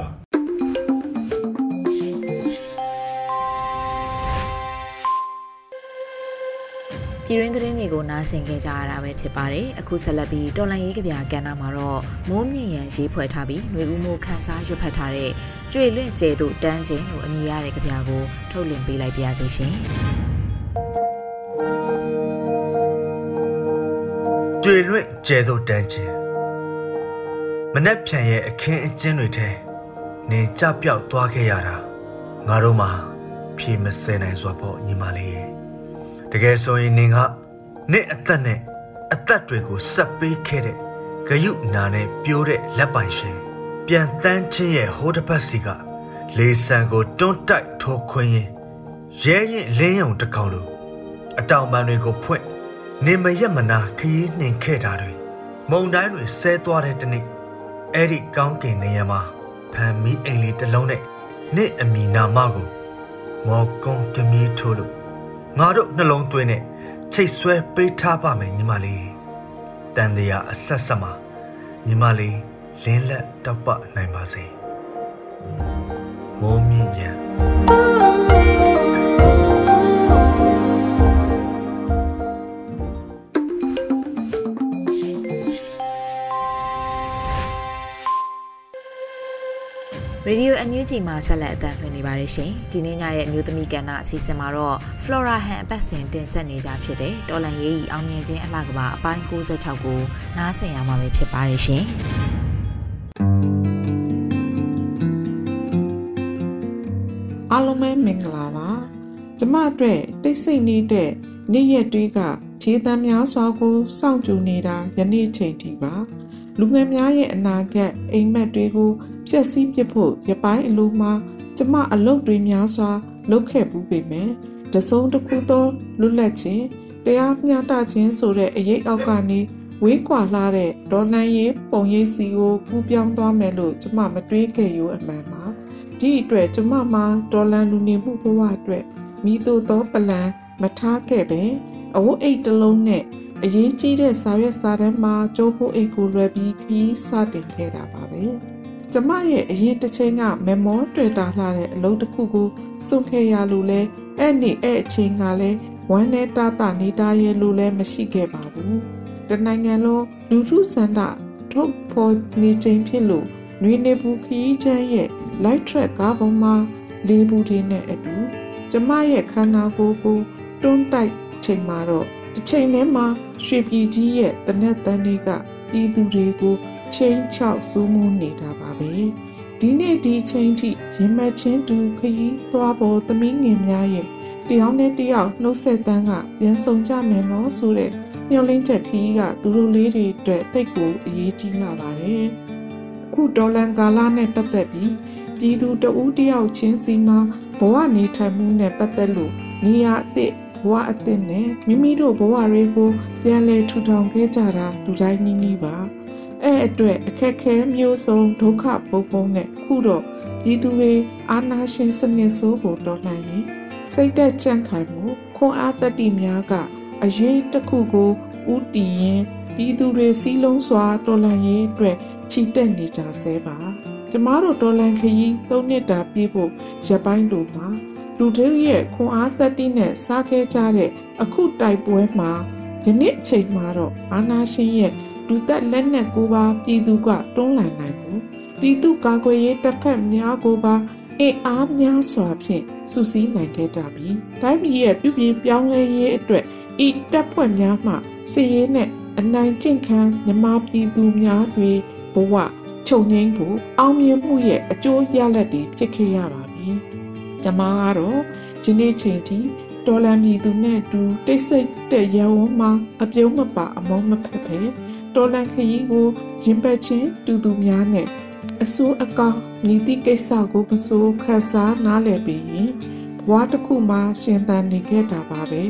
ပြည်ရင်းသတင်းတွေကိုနားဆင်ကြကြရတာပဲဖြစ်ပါတယ်အခုဆက်လက်ပြီးတော်လန်ရေးကဗျာကဏ္ဍမှာတော့မိုးမြင့်ရန်ရေးဖွဲ့ထားပြီးຫນွေဦးမိုးခန်းစားရွတ်ဖတ်ထားတဲ့ကျွေလွင့်ကျဲတို့တန်းချင်းလို့အမည်ရတဲ့ကဗျာကိုထုတ်လင်းပေးလိုက်ပါရစေရှင် ကျွေလွင့်ကျဲသို့တန်းခြင်းမနှက်ဖြန်ရဲ့အခင်းအကျင်းတွေထဲနေကြပြောက်သွားခဲ့ရတာငါတို့မှဖြေမစဲနိုင်စွာပေါ့ညီမလေးရဲ့တကယ်ဆိုရင်နင်ကနေ့အသက်နဲ့အသက်တွေကိုဆက်ပေးခဲ့တဲ့ဂယုနာနဲ့ပြိုးတဲ့လက်ပိုင်ရှင်ပြန်တန်းချင်းရဲ့ဟိုးတစ်ပတ်စီကလေဆန်ကိုတွန်းတိုက်ထိုးခွင်းရင်ရဲရင်လင်းယုံတကောင်လိုအတောင်ပံတွေကိုဖွင့် နေမရက်မနာခရီးနှင်ခဲ့တာတွေမုံတိုင်းတွေဆဲသွားတဲ့တနေ့အဲ့ဒီကောင်းကင်နေရမှာဖန်မီအိမ်လေးတစ်လုံးနဲ့နေ့အမီနာမကိုမော်ကွန်ကမီထိုးလို့ငါတို့နှလုံးသွင်းနဲ့ချိတ်ဆွဲပေးထားပါမယ်ညီမလေးတန်တရားအဆက်ဆက်မှာညီမလေးလင်းလက်တောက်ပနိုင်ပါစေမိုးမြင့်ရန် ရေဒီယိုအန်ယူဂျီမှာဆက်လက်အသံလွှင့်နေပါတယ်ရှင်ဒီနေ့ညရဲ့မျိုးသမီးကဏ္ဍအစီအစဉ်မှာတော့ Flora Han အပတ်စဉ်တင်ဆက်နေကြဖြစ်တဲ့တော်လန်ရေးဤအောင်မြင်ခြင်းအလှကပါအပိုင်း66ကိုနားဆင်ရမှာပဲဖြစ်ပါတယ်ရှင်အားလုံးပဲမင်္ဂလာပါကျမအတွက်တိတ်ဆိတ်နေတဲ့နေ့ရက်တွေကခြေတမ်းများစွာကိုစောင့်ကြည့်နေတာယနေ့ချိန်ထိပါ လူငယ်များရဲ့အနာဂတ်အိမ်မက်တွေကိုဖျက်ဆီးပစ်ဖို့ရပိုင်းအလိုမှာကျမအလုပ်တွေများစွာလုပ်ခဲ့ပူးပေမယ့်တစုံတစ်ခုသောလွတ်လပ်ခြင်းတရားမျှတခြင်းဆိုတဲ့အရေးအောက်ကနေဝေးကွာလာတဲ့ဒေါ်လန်ရေးပုံရိပ်စီကိုကူးပြောင်းသွားမယ်လို့ကျမမတွေးခဲ့ရအမှန်ပါဒီအတွက်ကျမမှာဒေါ်လန်လူနေမှုဘဝအတွက်မိတို့သောပလန်မထားခဲ့ပဲအဝတ်အိတ်တစ်လုံးနဲ့ အရေးကြီးတဲ့စာရွက်စာတမ်းမှာကျိုးဖို့အိတ်ကိုလွယ်ပြီးခီးစတင်ခဲ့တာပါပဲကျမရဲ့အရင်တစ်ချိန်ကမမောတွေ့တာလှတဲ့အလုပ်တစ်ခုကိုစွန့်ခဲ့ရလို့လဲအဲ့နေ့အဲ့အချိန်ကလည်းဝမ်းနဲ့တာတာနေတာရဲ့လို့လည်းမရှိခဲ့ပါဘူးတနိုင်ငံလုံးလူထုစန္ဒထုတ်ဖော်နေချိန်ဖြစ်လို့နွေနေဘူးခီးချမ်းရဲ့ light track ကားပေါ်မှာလေးဘူးတွေနဲ့အတူကျမရဲ့ခန္ဓာကိုယ်ကိုတွန်းတိုက်ချိန်မှာတော့ တစ်ချိန်တည်းမှာရွှေပြည်ကြီးရဲ့တနက်တန်းတွေကပြည်သူတွေကိုချင်းချောက်စူးမှုနေတာပါပဲဒီနေ့ဒီချိန်ထိရင်မချင်းတူခရီးသွားပေါ်သမီးငယ်များရဲ့တယောက်နဲ့တယောက်နှုတ်ဆက်တန်းကပြန်ဆောင်ကြမယ်နော်ဆိုတဲ့မျှော်လင့်ချက်ခရီးကသူတို့လေးတွေအတွက်တိတ်ကိုအရေးကြီးလာပါတယ်အခုဒေါ်လန်ကာလာနဲ့ပတ်သက်ပြီးပြည်သူတဦးတယောက်ချင်းစီမှာဘဝနေထိုင်မှုနဲ့ပတ်သက်လို့နေရာအသစ် ဘဝအသစ်နဲ့မိမိတို့ဘဝတွေကိုပြန်လည်ထူထောင်ခဲ့ကြတာလူတိုင်းနည်းနည်းပါအဲ့အတွက်အခက်ခဲမျိုးစုံဒုက္ခဘုံဘုံနဲ့ခုတော့ပြည်သူတွေအာနာရှင်စနစ်ဆိုးကိုတော်လှန်ရင်စိတ်သက်ကြံ့ခိုင်မှုခွန်အားတတိများကအရေးတစ်ခုကိုဥတီရင်ပြည်သူတွေစီးလုံးစွာတော်လှန်ရေးအတွက်ချီတက်နေကြဆဲပါကျမတို့တော်လှန်ခရီး၃နှစ်တာပြည့်ဖို့ရပိုင်းတို့မှာ လူတို့ရဲ့ခွန်အားတတိနဲ့စားခဲ့ကြတဲ့အခုတိုက်ပွဲမှာယနေ့အချိန်မှာတော့အာနာရှင်ရဲ့လူသက်လက်နက်ကိုပါပြည်သူကတွန်းလှန်နိုင်ဘူးပြည်သူကာကွယ်ရေးတပ်ဖက်များကိုပါအင်အားများစွာဖြင့်စုစည်းနိုင်ခဲ့ကြပြီ။တိုင်းပြည်ရဲ့ပြည်ပြည်ပြောင်းလဲရေးအတွက်ဤတပ်ဖွဲ့များမှစီရေးနဲ့အနိုင်ကျင့်ခံမြမပြည်သူများတွေဘဝခြုံငိမ့်ဖို့အောင်မြင်မှုရဲ့အကျိုးရလဒ်တွေဖြစ်ခဲ့ရပါပြီ။ ကျွန်မကတော့ယနေ့ချိန်ထိဒေါ်လာပြည်သူနဲ့အတူတိတ်ဆိတ်တဲ့ရဝန်းမှာအပြုံးမပါအမောမဖက်ဖက်ဒေါ်လာခရီးကိုရင်ပတ်ချင်းတူသူများနဲ့အစိုးအကောင်ညီတိကိစ္စကိုမစိုးခန်းစားနားလည်ပြီးရင်ဘဝတစ်ခုမှာရှင်သန်နေခဲ့တာပါပဲ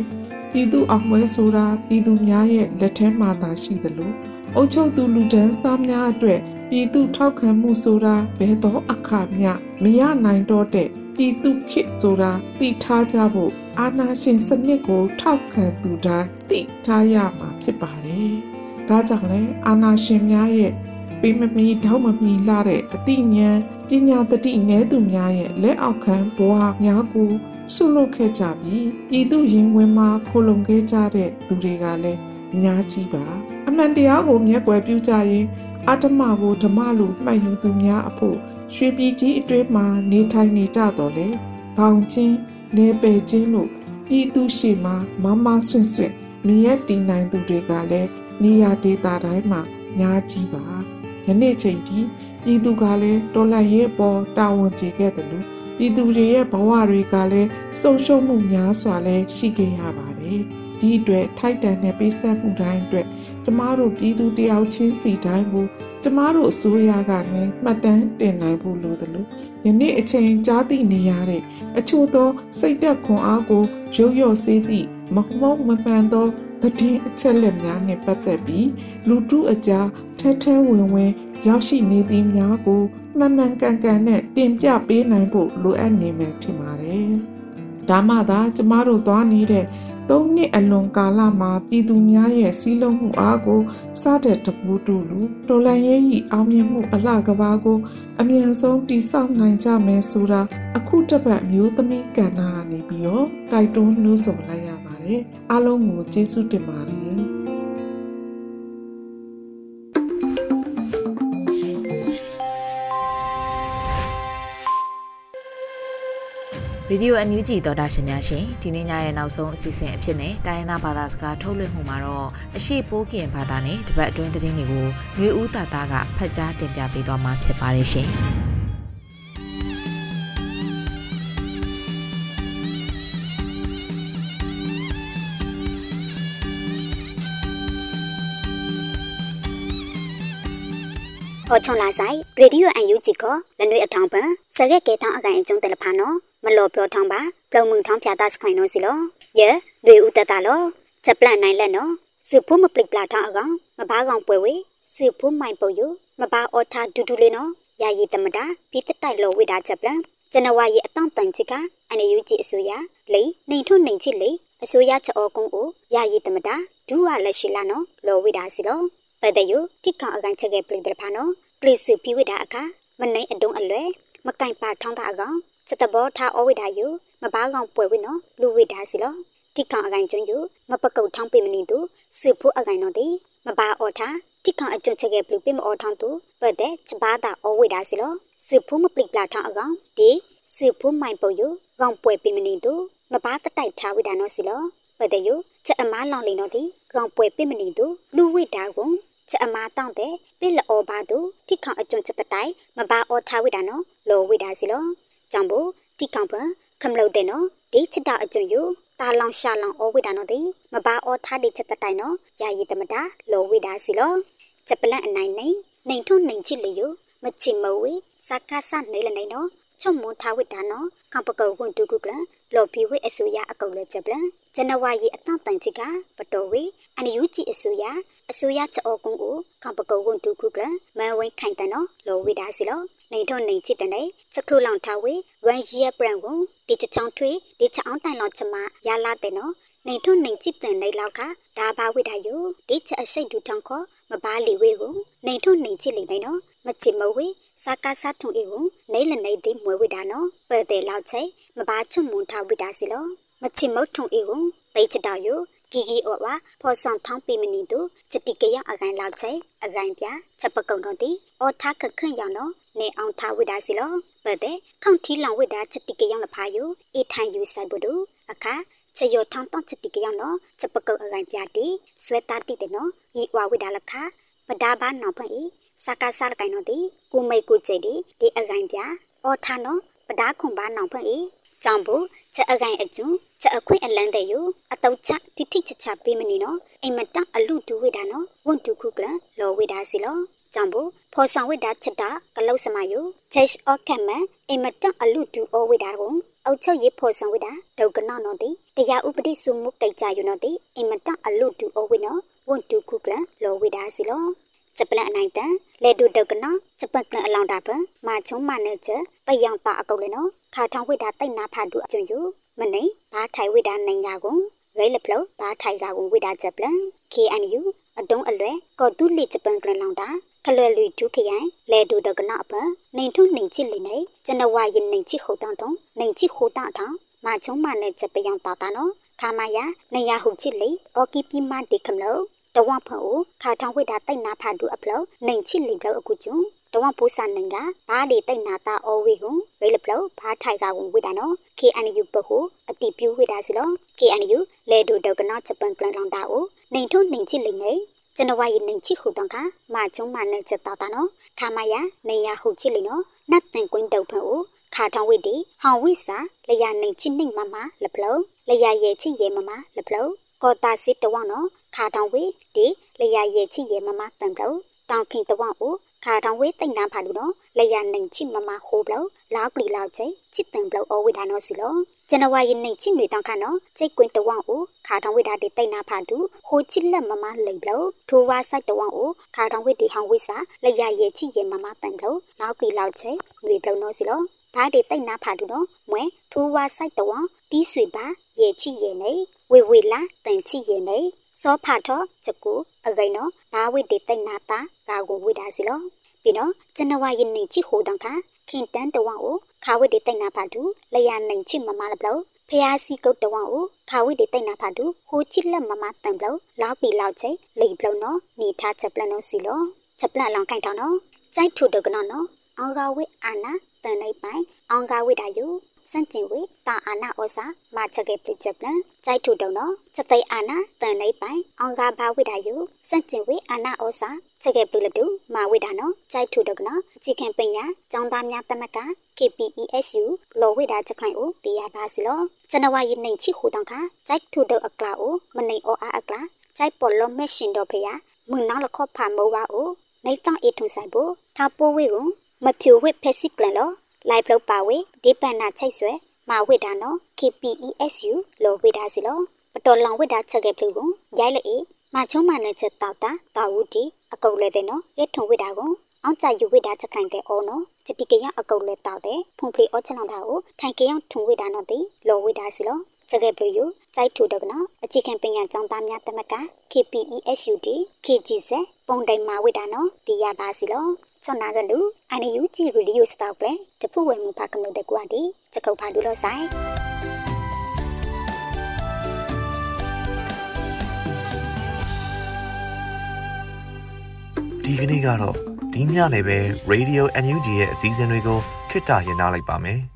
ပြည်သူအောင်ပွဲဆိုတာပြည်သူများရဲ့လက်ထဲမှာသာရှိသလိုအုပ်ချုပ်သူလူဒန်းစားများအတွက်ပြည်သူထောက်ခံမှုဆိုတာဘယ်သောအခါမျှမရနိုင်တော့တဲ့ ပြည်သူခေတ်ဆိုတာတည်ထားကြဖို့အာနာရှင်စနစ်ကိုထောက်ခံသူတိုင်းတည်ထားရမှာဖြစ်ပါတယ်။ဒါကြောင့်လဲအာနာရှင်များရဲ့ပေးမမီထောက်မမီလာတဲ့အသိဉာဏ်ပညာတတိနည်းသူများရဲ့လက်အောက်ခံဘဝများကိုဆုလုပ်ခဲ့ကြပြီးပြည်သူရင်ဝင်မှာခိုလုံခဲ့ကြတဲ့သူတွေကလည်းအများကြီးပါအမှန်တရားကိုမျက်ကွယ်ပြုကြရင် အတ္တမကိုဓမ္မလိုမှတ်ယူသူများအဖို့ရွှေပြည်ကြီးအတွင်းမှာနေထိုင်နေကြတော့လေဘောင်ချင်းနေပယ်ချင်းလို့ပြည်သူရှိမှမမဆွင့်ဆွင့်မြရက်တည်နိုင်သူတွေကလည်းနေရာဒေသတိုင်းမှာညာကြီးပါယနေ့ချိန်ထိပြည်သူကလည်းတော်လှန်ရေးအပေါ်တာဝန်ကျေခဲ့တယ်လို့ ပြည်သူတွေရဲ့ဘဝတွေကလည်းဆုံးရှုံးမှုများစွာလည်းရှိခဲ့ရပါတယ်ဒီအတွက်ထိုက်တန်တဲ့ပေးဆက်မှုတိုင်းအတွက်ကျမတို့ပြည်သူတယောက်ချင်းစီတိုင်းကိုကျမတို့အစိုးရကလည်းမှတ်တမ်းတင်နိုင်ဖို့လိုတယ်လို့ယနေ့အချိန်ကြားသိနေရတဲ့အချို့သောစိတ်သက်ခွန်အားကိုရုပ်ရော့စေးသည့်မဟုတ်မမှန်သောသတင်းအချက်လက်များနဲ့ပတ်သက်ပြီးလူထုအကြားထဲထဲဝင်ဝင်ရောက်ရှိနေသည်များကို မှန်မှန်ကန်ကန်နဲ့တင်ပြပေးနိုင်ဖို့လိုအပ်နေမယ်ထင်ပါတယ်။ဒါမှသာကျမတို့သွားနေတဲ့သုံးနှစ်အလွန်ကာလမှာပြည်သူများရဲ့စီးလုံးမှုအားကိုစတဲ့တပူတူလူတော်လန်ရေးဤအောင်မြင်မှုအလှကဘာကို အမြန်ဆုံးတိဆောက်နိုင်ကြမယ်ဆိုတာအခုတပတ်မျိုးသမီးကဏ္ဍကနေပြီးတော့တိုက်တွန်းနှိုးဆော်လိုက်ရပါတယ်အားလုံးကိုကျေးဇူးတင်ပါတယ် ရေဒီယိုအန်ယူဂျီသောတာရှင်များရှင်ဒီနေ့ညရဲ့နောက်ဆုံးအစီအစဉ်အဖြစ်နဲ့တိုင်းရင်းသားဘာသာစကားထုတ်လွှင့်မှုမှာတော့အရှိပိုးကင်ဘာသာနဲ့တပတ်အတွင်းသတင်းတွေကိုຫນွေဦးတာတာကဖတ်ကြားတင်ပြပေးသွားမှာဖြစ်ပါတယ်ရှင်ဟောချုံလာဆိုင်ရေဒီယိုအန်ယူဂျီကိုလနွေအထောင်ပံစရက်ကေထောင်းအကန်အကျုံးတယ်လဖာနော် မလော်ပလော်ထောင်းပါပလုံမှုထောင်းဖြာတာစခိုင်နော်စီလောယေရေဦးတတလောချက်ပလန်နိုင်လက်နော်စုဖို့မပလိပလာထောင်းအကောင်မဘာကောင်ပွဲဝေစုဖို့မိုင်ပုတ်ယူမဘာအော်ထာဒူဒူလေးနော်ယာယီတမတာပြီးတတိုက်လောဝိတာချက်ပလန်ဇန်နဝါရီအတောင့်တန်ချစ်ကအန်ယူဂျီအစိုးရလိနှိမ်ထွနှိမ်ချစ်လေအစိုးရချောကုန်းကိုယာယီတမတာဒူဝါလက်ရှိလာနော်လောဝိတာစီလောပဒယုတိကောင်အကန်ချက်ခဲ့ပလိတယ်ဖာနော်ပလိစုပြီးဝိတာအခါမနိုင်အတုံးအလွဲမကင်ပါထောင်းတာအကောင် စတဘောထားအဝိဒါယုမဘာကောင်ပွဲဝိနော်လူဝိဒါစီလောတိကောင်အကိုင်ကျွန်းယုမပကုတ်ထောင်းပိမနီတူစုဖို့အကိုင်နော်တိမဘာအော်ထားတိကောင်အကျွန်းချက်ခဲ့ပလူပိမအော်ထောင်းတူပတ်တဲ့စဘာတာအဝိဒါစီလောစုဖို့မပလိပလာထောင်းအကောင်ဒီစုဖို့မိုင်ပုတ်ယုကောင်ပွဲပိမနီတူမဘာတတိုက်ထားဝိဒါနော်စီလောပတ်တဲ့ယုချက်အမားလောင်လီနော်တိကောင်ပွဲပိမနီတူလူဝိဒါကိုချက်အမားတောင့်တဲ့ပိလောဘာတူတိခေါအကျွန်းချက်တတိုင်မဘာအော်ထားဝိဒါနော်လောဝိဒါစီလော ကြောင့်ဘတိကောင်ပခမလုတ်တဲ့နော်ဒီချစ်တာအကျွန်းယတာလောင်ရှာလောင်ဩဝိဒါနော်တိမဘာအော်ထားတဲ့ချက်တတိုင်နော်ယာယီတမတာလောဝိဒါစီလောချက်ပလန့်အနိုင်နိုင်နိုင်ထုံနိုင်ချစ်လျူမချင်မဝေစကားဆနေလနေနော်ချုံမွန်ထားဝိဒါနော်ကံပကောကွန်တူကုကလလော်ပီဝေအဆူရအကုတ်လဲချက်ပလန့်ဇန်နဝါရီအတောင့်တန်ချစ်ကပတော်ဝေအန်ယူဂျီအစိုးရအစိုးရချောကုန်းကိုကံပကုတ်ဝန်တူခုကမန်ဝိခိုင်တန်နော်လောဝိဒါစီလော နေထုံနေချစ်တဲ့နေချက်ခလူလောင်ထားဝေဝမ်ဂျီယပရန်ကိုဒီချချောင်းထွေဒီချောင်းတိုင်လောချမရလာတဲ့နော်နေထုံနေချစ်တဲ့နေလောက်ကဒါဘာဝိဒါယုဒီချက်အစိတ်ဒူထောင်ခေါ်မပါလီဝေကိုနေထုံနေချစ်လိမ့်မယ်နော်မချစ်မဝေစာကာစာထုံအေကိုနေလနေဒီမွေဝိဒါနော်ပဲ့တဲ့လောက်ချိမပါချွတ်မွန်ထားဝိဒါစီလောမချစ်မုတ်ထုံအေကိုပိတ်ချတောက်ယု ဂီဂီအော်ဝါဖော်ဆောင်ထောင်းပေမနီတို့ချက်တိကရအကိုင်လောက်ချေအကိုင်ပြချက်ပကုံတော့တီအော်ထားခခန့်ရောင်တော့နေအောင်ထားဝိဒါစီလောပဲတဲ့ခေါန့်ထီလောင်ဝိဒါချက်တိကရလဖာယုအေထိုင်ယူဆိုင်ဘဒုအခါချေရထောင်းတော့ချက်တိကရနော်ချက်ပကုံအကိုင်ပြတီဆွဲသားတိတဲ့နော်ဤဝဝိဒါလခပဒါဘာနောက်ဖန်ဤစကားစားကိုင်တော့တီကိုမိတ်ကိုကျိတ်ဒီဒီအကိုင်ပြအော်ထားနော်ပဒါခွန်ဘာနောက်ဖန်ဤကြောင့်ဘူးချက်အကိုင်အကျုံ ချက်အခွင့်အလန်းတဲ့ယူအတုတ်ချတိတိချချပေးမနေနော်အိမ်မတအလူတူဝိဒါနော်ဝန်တူခုကလလောဝိဒါစီလောကြောင့်ဘူးဖော်ဆောင်ဝိဒါချက်တာကလုတ်စမယုချက်အော့ကမန်အိမ်မတအလူတူအဝိဒါကိုအုတ်ချုပ်ရေးဖော်ဆောင်ဝိဒါဒုက္ကနောနော်တိတရားဥပဒေစုမှုကိကြယုနော်တိအိမ်မတအလူတူအဝိနော်ဝန်တူခုကလလောဝိဒါစီလောဂျပန်အနိုင်တန်လေဒုဒုကနာဂျပန်ကလအလောင်တာပမာချုံမနဲ့ချက်ပယောင်တာအကုတ်လေနော်ခါထောင်ဝိတာတိတ်နာဖာဒုအကျုံယူ မနေဘာထိုင်ဝိတာနိုင်ညာကိုဝဲလဖလို့ဘာထိုင်ကကိုဝိတာဂျပန် KNU အတုံးအလွဲကော်တူလီဂျပန်ကလလောင်တာခလွယ်လူဒုခရိုင်လေဒုဒကနာအပနေထုနေချစ်လီနေဇနဝါယနေချစ်ခုတောင်းတုံနေချစ်ခုတာထောင်မာချုံမနဲ့ချက်ပယောင်တာတာနော်ခါမယာနေရဟုချစ်လီအော်ကီပီမတေခမလို့တဝဖန်ကိုခါထောင်ဝိတာတိတ်နာဖာဒုအပလို့နေချစ်လီဘလို့အခုကျုံ တဝပိုးစနိုင်ကဘာဒီတိတ်နာတာအော်ဝေကိုဝေလပလို့ဘာထိုင်ကကိုဝိတာနော် KNU ဘဟုအတိပြူဝိတာစီလော KNU လေဒိုဒေါကနာဂျပန်ကလန်လောင်တာကိုနေထုံနေချစ်လိနေဇန်နဝါရီနေချစ်ခုတောင်ခါမာကျုံမနဲ့ချက်တာတာနော်ခါမယာနေရဟုချစ်လိနော်နတ်တန်ကွင်းတုတ်ဖန်ကိုခါထောင်ဝိတီဟောင်ဝိစာလျာနေချစ်နေမမလပလို့လျာရဲ့ချစ်ရဲ့မမလပလို့ကောတာစစ်တဝနော်ခါထောင်ဝိဒီလျာရဲ့ချစ်ရဲ့မမတန်ပလို့တောင်ခင်တဝကို ခါတောင်ဝေးတိတ်နာဖာလူနော်လျာနေချစ်မမဟိုးဘလို့လောက်ကလီလောက်ချေချစ်တန်ဘလို့အဝိဒါနော်စီလောဇန်နဝါရီနေချစ်တွေတောင်ခါနော်စိတ်ကွင်းတဝန့်ကိုခါတောင်ဝိဒါတိတ်နာဖာတူဟိုချစ်လက်မမလိမ်ဘလို့ထိုးဝါဆိုင်တဝန့်ကိုခါတောင်ဝိဒီဟောင်ဝိစာလျာရဲ့ချစ်ရဲ့မမတန်ဘလို့လောက်ကလီလောက်ချေငွေဘလို့နော်စီလောဘာဒီတိတ်နာဖာတူနော်မွဲထိုးဝါဆိုင်တဝန့်တီးဆွေပါရဲ့ချစ်ရဲ့နေဝေဝေလာတန်ချစ်ရဲ့နေ စောဖာထောချကူအဂိနောဘာဝိတေတိတ်နာတာကာကိုဝိဒါစီလောပြီးတော့ဇန်နဝါရီနေချစ်ဟိုတန်ခါခင်တန်တဝန့်ကိုခါဝိတေတိတ်နာဖာတူလျာနေချစ်မမလဘလို့ဖျားစီကုတ်တဝန့်ကိုခါဝိတေတိတ်နာဖာတူဟိုချစ်လက်မမတန်ဘလို့လောက်ပြီးလောက်ချိလိဘလို့နော်နေထားချက်ပလန်နော်စီလောချက်ပလန်လောင်ခိုင်ထောင်းနော်စိုက်ထူဒကနော်နော်အောင်ကဝိအာနာတန်လိုက်ပိုင်အောင်ကဝိတာယူ စန့်ကျင်ဝေတာအာနာဩစာမာချက်ကေပလိချက်ပလန်ဇိုက်ထုတုံနော်စသိအာနာတန်လိုက်ပိုင်အောင်ကဘာဝိဒါယုစန့်ကျင်ဝေအာနာဩစာချက်ကေပလိလတုမာဝိဒါနော်ဇိုက်ထုတုံနော်အကြည့်ခံပညာចောင်းသားများတမက KPESU လောဝိဒါချက်ခိုင်ကိုတရားပါစီလောဇန်နဝါရီနေချိခုတောင်ခါဇိုက်ထုတုံအကလာကိုမနေအောအားအကလာဇိုက်ပေါ်လောမက်ရှင်တော့ဖေယမွန်းနောက်လခော့ဖာမောဝါကိုနေတောင်အေထုံဆိုင်ဖို့ထားပိုးဝေကိုမဖြူဝစ်ဖက်စစ်ကလန်လော လိုက်ဖလောက်ပါဝေဒီပန်နာချိတ်ဆွဲမာဝိဒါနော် KPESU လောဝိဒါစီလောပတော်လောင်ဝိဒါချက်ကေပလူကိုရိုက်လေအေမချုံမနဲ့ချက်တောက်တာတာဝူတီအကုတ်လဲတဲ့နော်ရဲထုံဝိဒါကိုအောင်ကြယူဝိဒါချက်ခိုင်တဲ့အောနော်ချတိကရအကုတ်လဲတောက်တဲ့ဖုန်ဖေအောချလောင်တာကိုထိုင်ကရထုံဝိဒါနော်တိလောဝိဒါစီလောချက်ကေပလူယူကြိုက်ထူတော့ကနော်အကြည့်ခံပညာចောင်းသားများတမက KPESUD KGZ ပုံတိုင်မာဝိဒါနော်ဒီရပါစီလော ချွန်နာကလူအန်ယူဂျီရေဒီယိုစတောက်ကလေတဖူဝဲမူပါကမတဲ့ကွာဒီစကုတ်ဖာဒူလို့ဆိုင်ဒီကနေ့ကတော့ဒီညနေပဲ Radio NUG ရဲ့အစည်းအဝေးကိုခਿੱတရနာလိုက်ပါမယ်